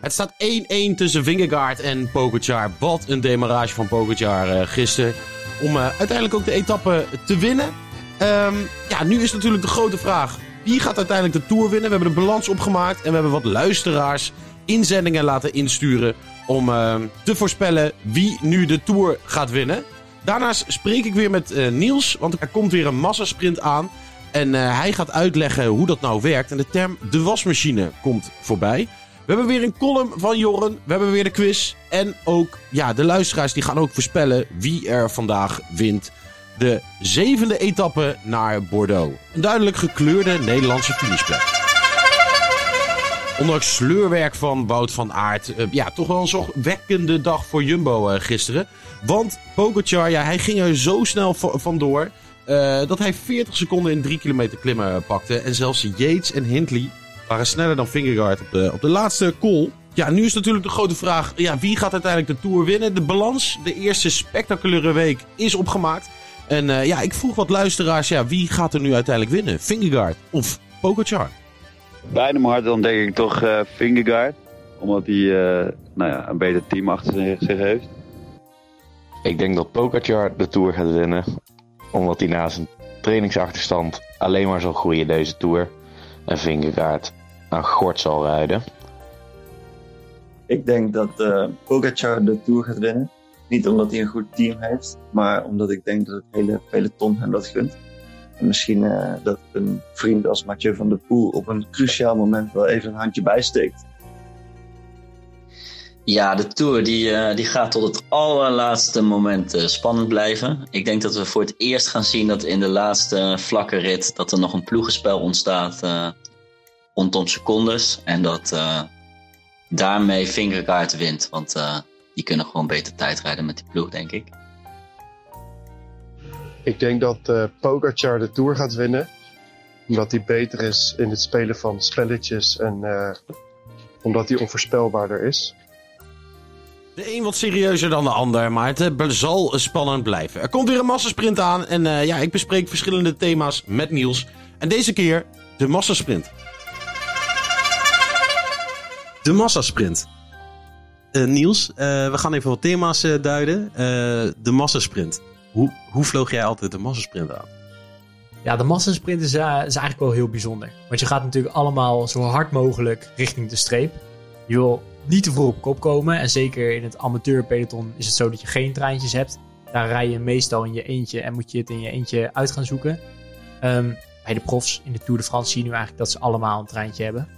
Het staat 1-1 tussen Vingegaard en Pogacar. Wat een demarrage van Pogacar uh, gisteren. Om uh, uiteindelijk ook de etappe te winnen. Um, ja, nu is natuurlijk de grote vraag. Wie gaat uiteindelijk de Tour winnen? We hebben de balans opgemaakt. En we hebben wat luisteraars inzendingen laten insturen. Om uh, te voorspellen wie nu de Tour gaat winnen. Daarnaast spreek ik weer met uh, Niels. Want er komt weer een massasprint aan. En hij gaat uitleggen hoe dat nou werkt. En de term de wasmachine komt voorbij. We hebben weer een column van Jorren. We hebben weer de quiz. En ook ja, de luisteraars die gaan ook voorspellen wie er vandaag wint. De zevende etappe naar Bordeaux. Een duidelijk gekleurde Nederlandse finishplek. Ondanks sleurwerk van Wout van Aert. Uh, ja, toch wel een zorgwekkende dag voor Jumbo uh, gisteren. Want Pogacar, hij ging er zo snel vandoor. Uh, dat hij 40 seconden in 3 kilometer klimmen pakte. En zelfs Yates en Hindley waren sneller dan Fingergaard op de, op de laatste call. Ja, nu is natuurlijk de grote vraag: ja, wie gaat uiteindelijk de Tour winnen? De balans, de eerste spectaculaire week, is opgemaakt. En uh, ja, ik vroeg wat luisteraars: ja, wie gaat er nu uiteindelijk winnen? Fingergaard of Pogacar? Bij mijn hart dan denk ik toch uh, Fingergaard. Omdat hij uh, nou ja, een beter team achter zich heeft. Ik denk dat Pogacar de Tour gaat winnen. Omdat hij na zijn trainingsachterstand alleen maar zal groeien deze Tour. En Vingegaard aan gort zal rijden. Ik denk dat uh, Pogacar de Tour gaat winnen. Niet omdat hij een goed team heeft, maar omdat ik denk dat het hele peloton hem dat gunt. En misschien uh, dat een vriend als Mathieu van der Poel op een cruciaal moment wel even een handje bijsteekt. Ja, de Tour die, uh, die gaat tot het allerlaatste moment uh, spannend blijven. Ik denk dat we voor het eerst gaan zien dat in de laatste vlakke rit... dat er nog een ploegenspel ontstaat uh, rondom secondes. En dat daarmee Vingegaard wint. Want die kunnen gewoon beter tijd rijden met die ploeg, denk ik. Ik denk dat uh, Pogacar de Tour gaat winnen. Omdat hij beter is in het spelen van spelletjes en uh, omdat hij onvoorspelbaarder is. De een wat serieuzer dan de ander, maar het zal spannend blijven. Er komt weer een massasprint aan en ja, ik bespreek verschillende thema's met Niels. En deze keer de massasprint. De massasprint. Uh, Niels, uh, we gaan even wat thema's uh, duiden. de massasprint. Hoe, hoe vloog jij altijd de massasprint aan? Ja, de massasprint is, is eigenlijk wel heel bijzonder. Want je gaat natuurlijk allemaal zo hard mogelijk richting de streep. Je wil niet te vroeg op kop komen. En zeker in het amateurpeloton is het zo dat je geen treintjes hebt. Daar rij je meestal in je eentje en moet je het in je eentje uit gaan zoeken. Um, bij de profs in de Tour de France zie je nu eigenlijk dat ze allemaal een treintje hebben.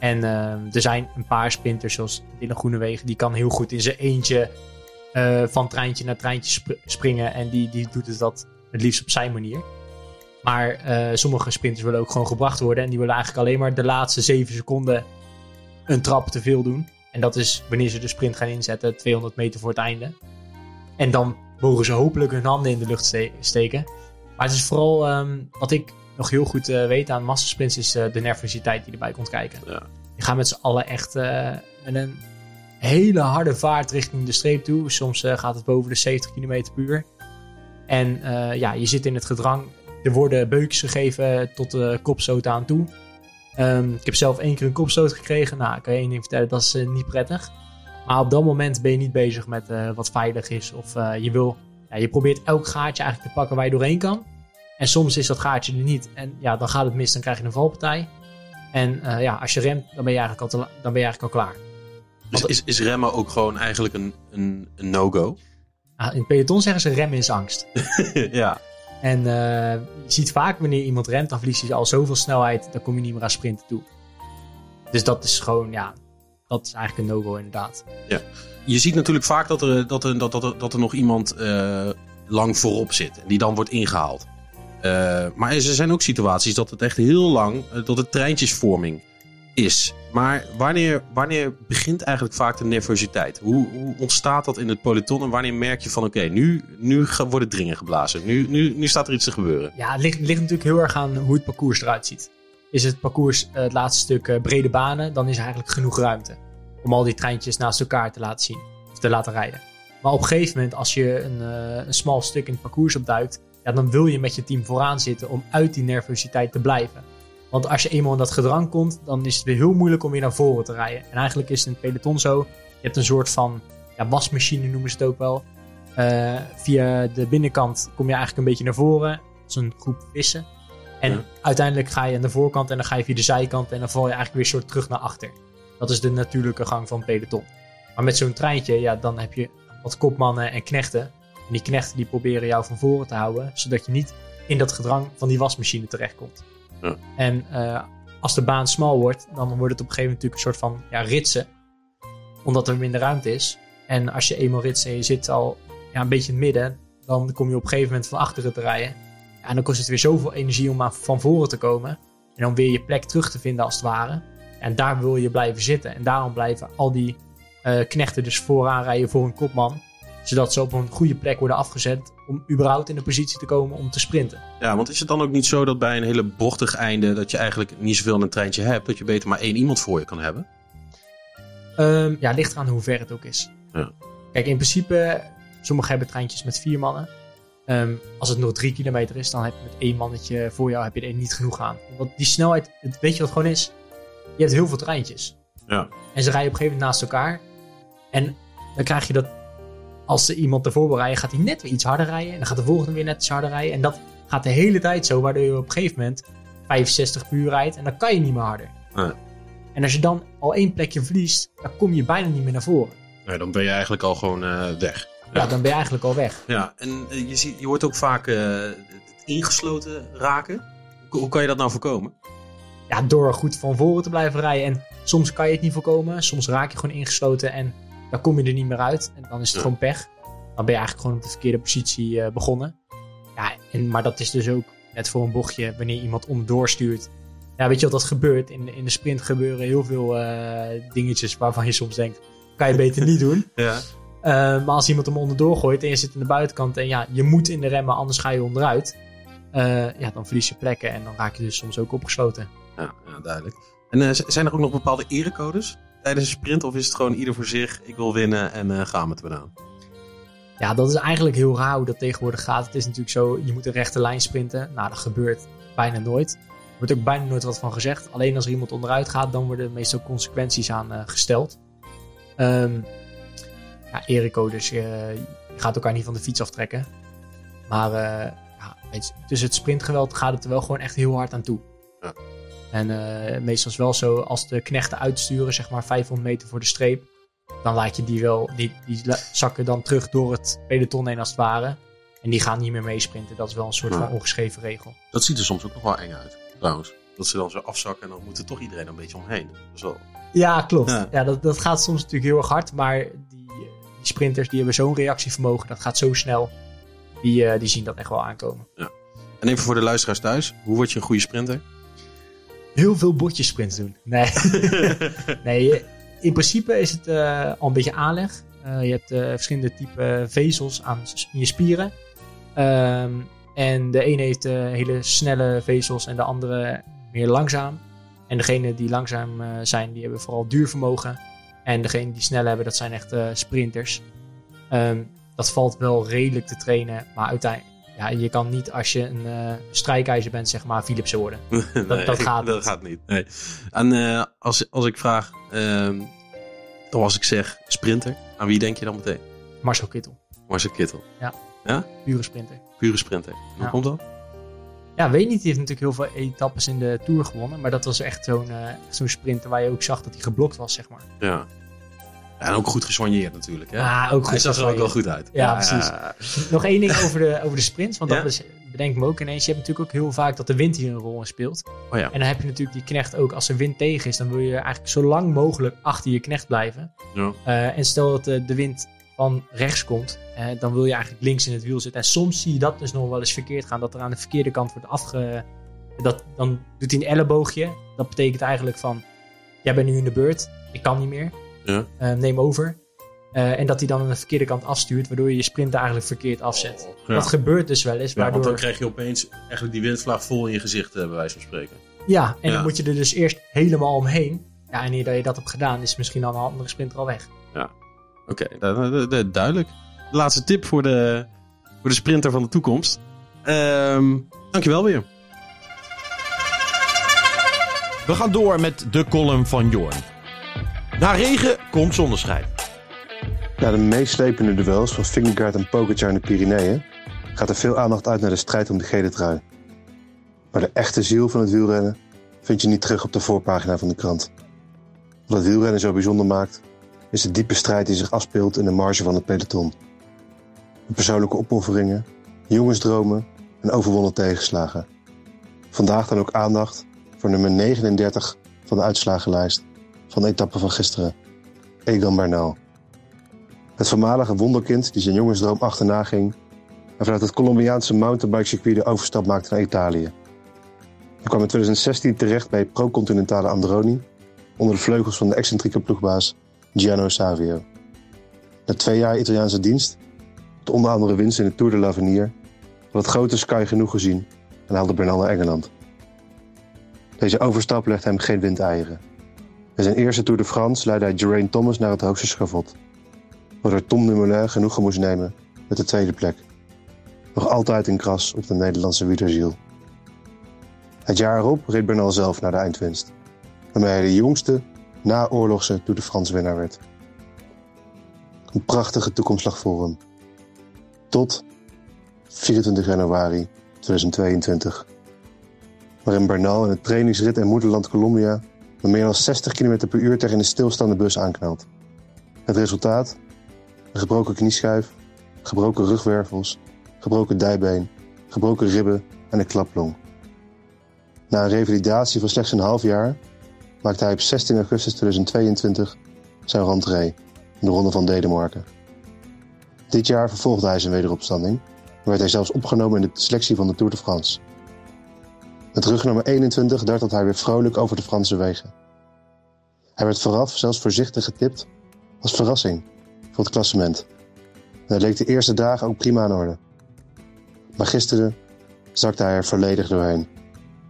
En uh, er zijn een paar sprinters, zoals Dylan Groenewegen, die kan heel goed in zijn eentje uh, van treintje naar treintje sp springen. En die, die doet het dat het liefst op zijn manier. Maar uh, sommige sprinters willen ook gewoon gebracht worden. En die willen eigenlijk alleen maar de laatste 7 seconden een trap te veel doen. En dat is wanneer ze de sprint gaan inzetten, 200 meter voor het einde. En dan mogen ze hopelijk hun handen in de lucht ste steken. Maar het is vooral um, wat ik nog heel goed uh, weet aan massasprints is uh, de nervositeit die erbij komt kijken. Ja. Je gaat met z'n allen echt uh, met een hele harde vaart richting de streep toe. Soms gaat het boven de 70 km per uur. En ja, je zit in het gedrang. Er worden beukjes gegeven tot de kopstoot aan toe. Um, ik heb zelf één keer een kopstoot gekregen. Nou, ik kan je één ding vertellen, dat is niet prettig. Maar op dat moment ben je niet bezig met wat veilig is. Of je wil, ja, je probeert elk gaatje eigenlijk te pakken waar je doorheen kan. En soms is dat gaatje er niet. En ja, dan gaat het mis, dan krijg je een valpartij. En uh, ja, als je remt, dan ben je eigenlijk al, dan ben je eigenlijk al klaar. Dus is, is remmen ook gewoon eigenlijk een, een, een no-go? Uh, in het peloton zeggen ze remmen is angst. ja. En uh, je ziet vaak wanneer iemand remt, dan verliest hij al zoveel snelheid, dan kom je niet meer aan sprinten toe. Dus dat is gewoon, ja, dat is eigenlijk een no-go inderdaad. Ja. Je ziet natuurlijk vaak dat er, dat er, dat, dat, dat er nog iemand lang voorop zit en die dan wordt ingehaald. Uh, maar er zijn ook situaties dat het echt heel lang, uh, dat het treintjesvorming is. Maar wanneer, wanneer begint eigenlijk vaak de nervositeit? Hoe, hoe ontstaat dat in het peloton en wanneer merk je van oké, nu, nu worden dringen geblazen. Nu, nu, nu staat er iets te gebeuren. Ja, het ligt, ligt natuurlijk heel erg aan hoe het parcours eruit ziet. Is het parcours eh, het laatste stuk eh, brede banen, dan is er eigenlijk genoeg ruimte. Om al die treintjes naast elkaar te laten zien. Of te laten rijden. Maar op een gegeven moment, als je een, eh, een smal stuk in het parcours opduikt. Ja, dan wil je met je team vooraan zitten om uit die nervositeit te blijven. Want als je eenmaal in dat gedrang komt, dan is het weer heel moeilijk om weer naar voren te rijden. En eigenlijk is het in het peloton zo. Je hebt een soort van ja, wasmachine noemen ze het ook wel. Eh, via de binnenkant kom je eigenlijk een beetje naar voren. Als een groep vissen. En Ja. uiteindelijk ga je aan de voorkant en dan ga je via de zijkant. En dan val je eigenlijk weer soort terug naar achter. Dat is de natuurlijke gang van peloton. Maar met zo'n treintje, ja, dan heb je wat kopmannen en knechten. En die knechten die proberen jou van voren te houden. Zodat je niet in dat gedrang van die wasmachine terechtkomt. Ja. En eh, als de baan smal wordt, dan wordt het op een gegeven moment natuurlijk een soort van ja, ritsen. Omdat er minder ruimte is. En als je eenmaal ritst en je zit al ja, een beetje in het midden, dan kom je op een gegeven moment van achteren te rijden. Ja, en dan kost het weer zoveel energie om aan- van voren te komen. En dan weer je plek terug te vinden als het ware. En daar wil je blijven zitten. En daarom blijven al die eh, knechten dus vooraan rijden voor een kopman. Zodat ze op een goede plek worden afgezet om überhaupt in de positie te komen om te sprinten. Ja, want is het dan ook niet zo dat bij een hele bochtig einde dat je eigenlijk niet zoveel in een treintje hebt, dat je beter maar één iemand voor je kan hebben? Ehm, ja, ligt eraan hoe ver het ook is. Ja. Kijk, in principe, sommigen hebben treintjes met vier mannen. Ehm, als het nog drie kilometer is, dan heb je met één mannetje voor jou heb je er niet genoeg aan. Want die snelheid, het- weet je wat het gewoon is? Je hebt heel veel treintjes. Ja. En ze rijden op een gegeven moment naast elkaar. En dan krijg je dat, als er iemand ervoor wil rijden, gaat hij net weer iets harder rijden. En dan gaat de volgende weer net iets harder rijden. En dat gaat de hele tijd zo, waardoor je op een gegeven moment 65 per uur rijdt. En dan kan je niet meer harder. Nee. En als je dan al één plekje verliest, dan kom je bijna niet meer naar voren. Nee, dan ben je eigenlijk al gewoon eh, weg. Ja, dan ben je eigenlijk al weg. Ja, en eh, je, ziet, je hoort ook vaak eh, het ingesloten raken. Hoe, hoe kan je dat nou voorkomen? Ja, door goed van voren te blijven rijden. En soms kan je het niet voorkomen. Soms raak je gewoon ingesloten en dan kom je er niet meer uit. En dan is het Ja. gewoon pech. Dan ben je eigenlijk gewoon op de verkeerde positie eh, begonnen. Ja, en, maar dat is dus ook net voor een bochtje wanneer iemand onderdoor stuurt. Ja, weet je wat dat gebeurt? In de, in de sprint gebeuren heel veel eh, dingetjes waarvan je soms denkt, kan je beter niet doen. Ja. Eh, maar als iemand hem onderdoor gooit en je zit aan de buitenkant en ja, je moet in de remmen, anders ga je onderuit. ja, dan verlies je plekken en dan raak je dus soms ook opgesloten. Ja, ja duidelijk. En zijn er ook nog bepaalde erecodes tijdens een sprint? Of is het gewoon ieder voor zich, ik wil winnen en eh gaan met me aan? Ja, dat is eigenlijk heel raar hoe dat tegenwoordig gaat. Het is natuurlijk zo, je moet een rechte lijn sprinten. Nou, dat gebeurt bijna nooit. Er wordt ook bijna nooit wat van gezegd. Alleen als er iemand onderuit gaat, dan worden er meestal consequenties aan eh, gesteld. Ehm ja, Erico, je, je gaat elkaar niet van de fiets aftrekken. Maar eh, ja, weet je, tussen het sprintgeweld gaat het er wel gewoon echt heel hard aan toe. Ja. En eh, meestal is het wel zo, als de knechten uitsturen, zeg maar 500 meter voor de streep, dan laat je die wel, die, die zakken dan terug door het peloton heen als het ware. En die gaan niet meer meesprinten. Dat is wel een soort Ja. van ongeschreven regel. Dat ziet er soms ook nog wel eng uit, trouwens. Dat ze dan zo afzakken en dan moet er toch iedereen een beetje omheen. Dat is wel... Ja, klopt. Ja. Ja. dat, dat gaat soms natuurlijk heel erg hard. Maar die, eh, die sprinters die hebben zo'n reactievermogen. Dat gaat zo snel. Die, eh, die zien dat echt wel aankomen. En even voor de luisteraars thuis, hoe word je een goede sprinter? Heel veel botjes sprints doen. Nee. nee, in principe is het eh, al een beetje aanleg. Eh, je hebt eh, verschillende typen vezels aan in je spieren. Ehm, en de ene heeft hele snelle vezels en de andere meer langzaam. En degene die langzaam zijn, die hebben vooral duurvermogen. En degene die snel hebben, dat zijn echt sprinters. Ehm, dat valt wel redelijk te trainen. Maar uiteindelijk, ja, je kan niet als je een eh strijkijzer bent, zeg maar, Philipsen worden. Dat, Nee, dat gaat dat niet. gaat niet. Nee. En eh, als, als ik vraag, ehm, of als ik zeg sprinter, aan wie denk je dan meteen? Marcel Kittel. Marcel Kittel. Ja. Ja? Pure sprinter. Pure sprinter. Hoe Ja. komt dat? Ja, weet niet. Die heeft natuurlijk heel veel etappes in de Tour gewonnen. Maar dat was echt zo'n eh, zo'n sprinter waar je ook zag dat hij geblokt was, zeg maar. Ja. En ook goed gesoigneerd natuurlijk. Hè? Ah, ook Hij goed zag er ook wel goed uit. Ja, precies. Nog één ding over de, over de sprints. Want dat is, bedenk me ook ineens. Je hebt natuurlijk ook heel vaak dat de wind hier een rol in speelt. Oh ja. En dan heb je natuurlijk die knecht ook. Als er wind tegen is, dan wil je eigenlijk zo lang mogelijk achter je knecht blijven. Ja. Eh, en stel dat eh, de wind van rechts komt, eh, dan wil je eigenlijk links in het wiel zitten. En soms zie je dat dus nog wel eens verkeerd gaan. Dat er aan de verkeerde kant wordt afge... Dat, dan doet hij een elleboogje. Dat betekent eigenlijk van... jij bent nu in de beurt, ik kan niet meer, Ja. Eh, neem over. Eh, en dat hij dan aan de verkeerde kant afstuurt, waardoor je je sprint eigenlijk verkeerd afzet. Ja. Dat gebeurt dus wel eens, Ja, want dan waardoor... krijg je opeens eigenlijk die windvlaag vol in je gezicht, eh, bij wijze van spreken. Ja, en Ja. dan moet je er dus eerst helemaal omheen. Ja, en eer dat je dat hebt gedaan, is misschien dan een andere sprinter al weg. Ja, oké, du- du- du- duidelijk. De laatste tip voor de, voor de sprinter van de toekomst. Ehm dankjewel weer. We gaan door met de column van Jorn. Na regen komt zonneschijn. Na de meeslepende duels van Vingegaard en Pogacar in de Pyreneeën gaat er veel aandacht uit naar de strijd om de gele trui. Maar de echte ziel van het wielrennen vind je niet terug op de voorpagina van de krant. Wat het wielrennen zo bijzonder maakt, is de diepe strijd die zich afspeelt in de marge van het peloton. De persoonlijke opofferingen, jongensdromen en overwonnen tegenslagen. Vandaag dan ook aandacht voor nummer 39 van de uitslagenlijst van de etappe van gisteren, Egan Bernal. Het voormalige wonderkind die zijn jongensdroom achterna ging en vanuit het Colombiaanse mountainbikecircuit de overstap maakte naar Italië. Hij kwam in 2016 terecht bij pro-continentale Androni onder de vleugels van de excentrieke ploegbaas Gianno Savio. Na twee jaar Italiaanse dienst, met onder andere winst in de Tour de l'Avenir, had het grote Sky genoeg gezien en haalde Bernal naar Engeland. Deze overstap legde hem geen windeieren. Bij zijn eerste Tour de France leidde hij Geraint Thomas naar het hoogste schavot waardoor Tom Dumoulin genoegen moest nemen met de tweede plek. Nog altijd een kras op de Nederlandse wielerziel. Het jaar erop reed Bernal zelf naar de eindwinst, waarmee hij de jongste naoorlogse Tour de France winnaar werd. Een prachtige toekomst lag voor hem. Tot 24 januari 2022, waarin Bernal in het trainingsrit in moederland Colombia met meer dan 60 km per uur tegen een stilstaande bus aanknalt. Het resultaat? Een gebroken knieschijf, gebroken rugwervels, gebroken dijbeen, gebroken ribben en een klaplong. Na een revalidatie van slechts een half jaar maakte hij op 16 augustus 2022 zijn rentree in de Ronde van Denemarken. Dit jaar vervolgde hij zijn wederopstanding en werd hij zelfs opgenomen in de selectie van de Tour de France. Met rug nummer 21 dartelt hij weer vrolijk over de Franse wegen. Hij werd vooraf zelfs voorzichtig getipt als verrassing voor het klassement. En dat leek de eerste dagen ook prima in orde. Maar gisteren zakte hij er volledig doorheen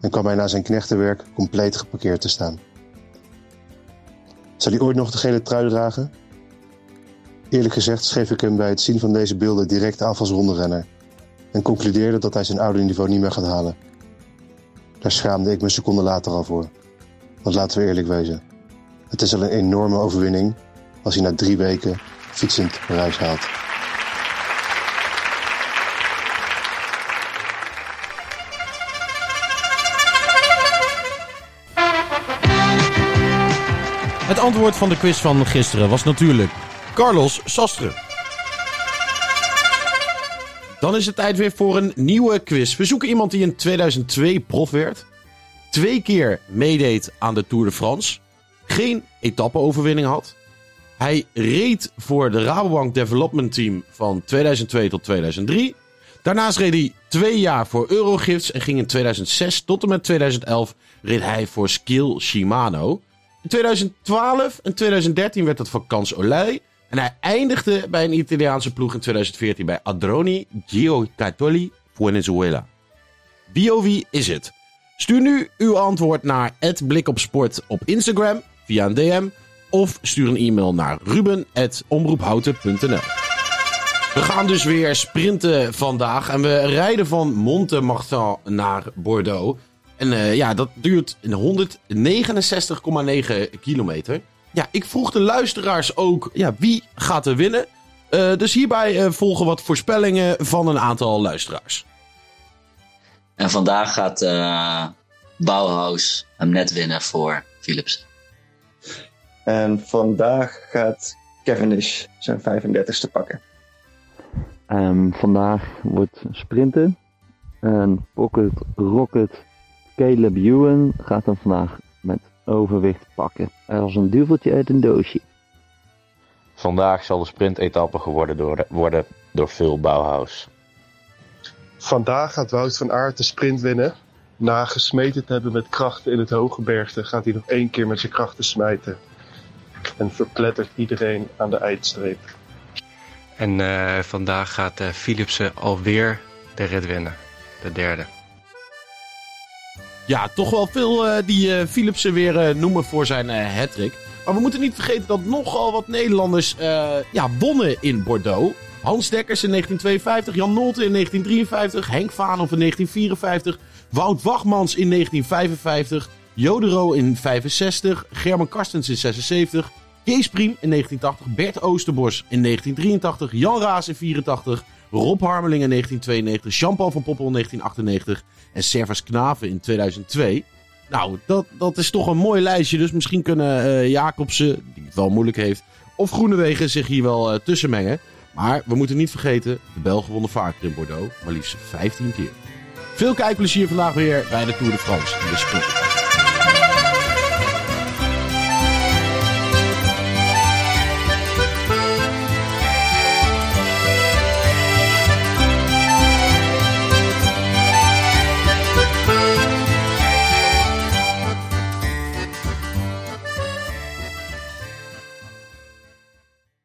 en kwam hij na zijn knechtenwerk compleet geparkeerd te staan. Zal hij ooit nog de gele trui dragen? Eerlijk gezegd schreef ik hem bij het zien van deze beelden direct af als ronderenner en concludeerde dat hij zijn oude niveau niet meer gaat halen. Daar schaamde ik me seconden later al voor. Want laten we eerlijk wezen, het is al een enorme overwinning als hij na drie weken fietsend Parijs haalt. Het antwoord van de quiz van gisteren was natuurlijk Carlos Sastre. Dan is het tijd weer voor een nieuwe quiz. We zoeken iemand die in 2002 prof werd. Twee keer meedeed aan de Tour de France. Geen etappeoverwinning had. Hij reed voor de Rabobank Development Team van 2002 tot 2003. Daarnaast reed hij twee jaar voor Eurogifts en ging in 2006 tot en met 2011 reed hij voor Skill Shimano. In 2012 en 2013 werd het voor Kans Olij. En hij eindigde bij een Italiaanse ploeg in 2014 bij Adroni Giocattoli Venezuela. Wie oh wie is het? Stuur nu uw antwoord naar @blikopsport op Instagram via een DM of stuur een e-mail naar ruben@omroephouten.nl. We gaan dus weer sprinten vandaag en we rijden van Montemartin naar Bordeaux. En eh, ja, dat duurt 169,9 kilometer. Ja, ik vroeg de luisteraars ook, ja, wie gaat er winnen? Eh, dus hierbij eh, volgen wat voorspellingen van een aantal luisteraars. En vandaag gaat eh Bauhaus hem net winnen voor Philips. En vandaag gaat Cavendish zijn 35ste pakken. Ehm, vandaag wordt sprinten. En Pocket Rocket Caleb Ewan gaat hem vandaag overwicht pakken. Als een duveltje uit een doosje. Vandaag zal de sprintetappe geworden door, worden door Phil Bauhaus. Vandaag gaat Wout van Aert de sprint winnen Na gesmeten te hebben met krachten in het hoge bergte gaat hij nog één keer met zijn krachten smijten. En verplettert iedereen aan de eindstreep. En eh, vandaag gaat eh, Philipsen alweer de rit winnen. De derde. Ja, toch wel veel eh, die eh, Philipsen weer eh, noemen voor zijn eh hattrick. Maar we moeten niet vergeten dat nogal wat Nederlanders ja, wonnen in Bordeaux. Hans Dekkers in 1952, Jan Nolte in 1953, Henk Vaanhoff in 1954, Wout Wachmans in 1955, Jodero in 65, German Karstens in 76, Kees Priem in 1980, Bert Oosterbos in 1983, Jan Raas in 84, Rob Harmeling in 1992, Jean-Paul van Poppel in 1998 en Servus Knaven in 2002. Nou, dat, dat is toch een mooi lijstje. Dus misschien kunnen eh, Jacobsen, die het wel moeilijk heeft, of Groenewegen zich hier wel eh, tussen mengen. Maar we moeten niet vergeten, de Belgen wonnen vaker in Bordeaux, maar liefst 15 keer. Veel kijkplezier vandaag weer bij de Tour de France in de sprint.